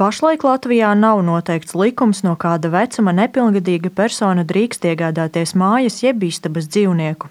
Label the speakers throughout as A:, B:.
A: Pašlaik Latvijā nav noteikts likums, no kāda vecuma nepilngadīga persona drīkst iegādāties mājas jeb istabas dzīvnieku.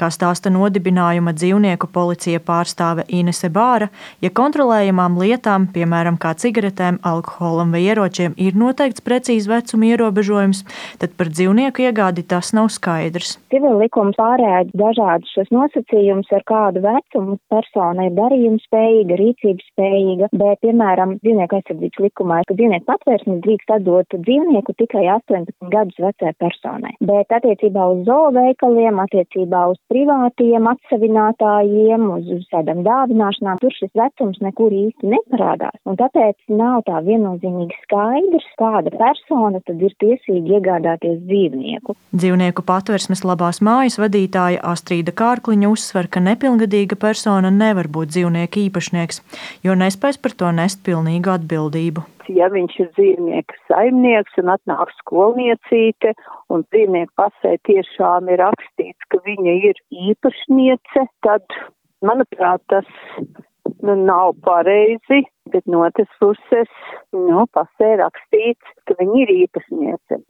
A: Kā stāsta nodibinājuma dzīvnieku policija pārstāve Inese Bāra, ja kontrolējamām lietām, piemēram, kā cigaretēm, alkoholam vai ieročiem, ir noteikts precīzi vecuma ierobežojums, tad par dzīvnieku iegādi tas nav skaidrs.
B: Civil likums pārēdz dažādus šos nosacījumus, ar kādu vecumu persona ir darījuma spējīga, rīcības spējīga, bet, piemēram, dzīvnieku aizsardzības likumā, ka dzīvnieku patvērsmes drīkst atdot dzīvnieku tikai 18 gadus vecai personai. Bet attiecībā uz zooveikaliem, attiecībā attiecībā uz privātiem atsevinātājiem, uz, uz tādām dāvināšanām, tur šis vecums nekur īsti neparādās. Un tāpēc nav tā viennozīmīgi skaidrs, kāda persona tad ir tiesīga iegādāties dzīvnieku.
A: Dzīvnieku patversmes labās mājas vadītāja Astrīda Kārkliņa uzsver, ka nepilngadīga persona nevar būt dzīvnieku īpašnieks, jo nespēs par to nest pilnīgu atbildību
C: ja viņš ir dzīvnieku saimnieks un atnāk skolniecīte un dzīvnieku pasē tiešām ir rakstīts, ka viņa ir īpašniece, tad, manuprāt, tas nu, nav pareizi, bet no otras puses, nu, pasē rakstīts, ka viņa ir īpašniece.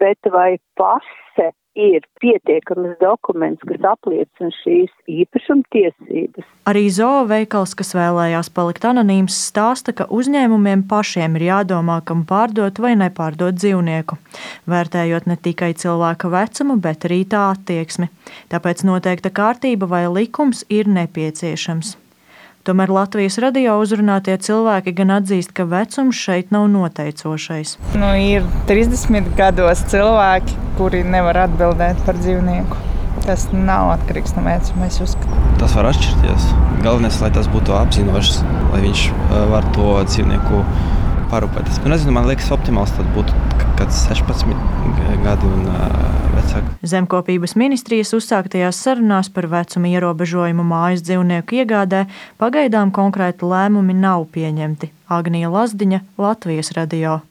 C: Bet vai pase ir pietiekams dokuments, kas apliecina šīs īpašumtiesības.
A: Arī zoo veikals, kas vēlējās palikt anonīms, stāsta, ka uzņēmumiem pašiem ir jādomā, kam pārdot vai nepārdot dzīvnieku, vērtējot ne tikai cilvēka vecumu, bet arī tā attieksmi. Tāpēc noteikta kārtība vai likums ir nepieciešams. Tomēr Latvijas radio uzrunātie cilvēki gan atzīst, ka vecums šeit nav noteicošais.
D: Nu, ir 30 gados cilvēki, kuri nevar atbildēt par dzīvnieku. Tas nav atkarīgs no vecuma.
E: Tas var atšķirties. Galvenais, lai tas būtu apzinošs, lai viņš eh, var to dzīvnieku parūpēties. Nu, nezinu, man liekas, optimāls tad būtu kāds 16 gadi un vecāki.
A: Zemkopības ministrijas uzsāktajās sarunās par vecuma ierobežojumu mājas dzīvnieku iegādē pagaidām konkrēti lēmumi nav pieņemti. Agnija Lazdiņa, Latvijas radio.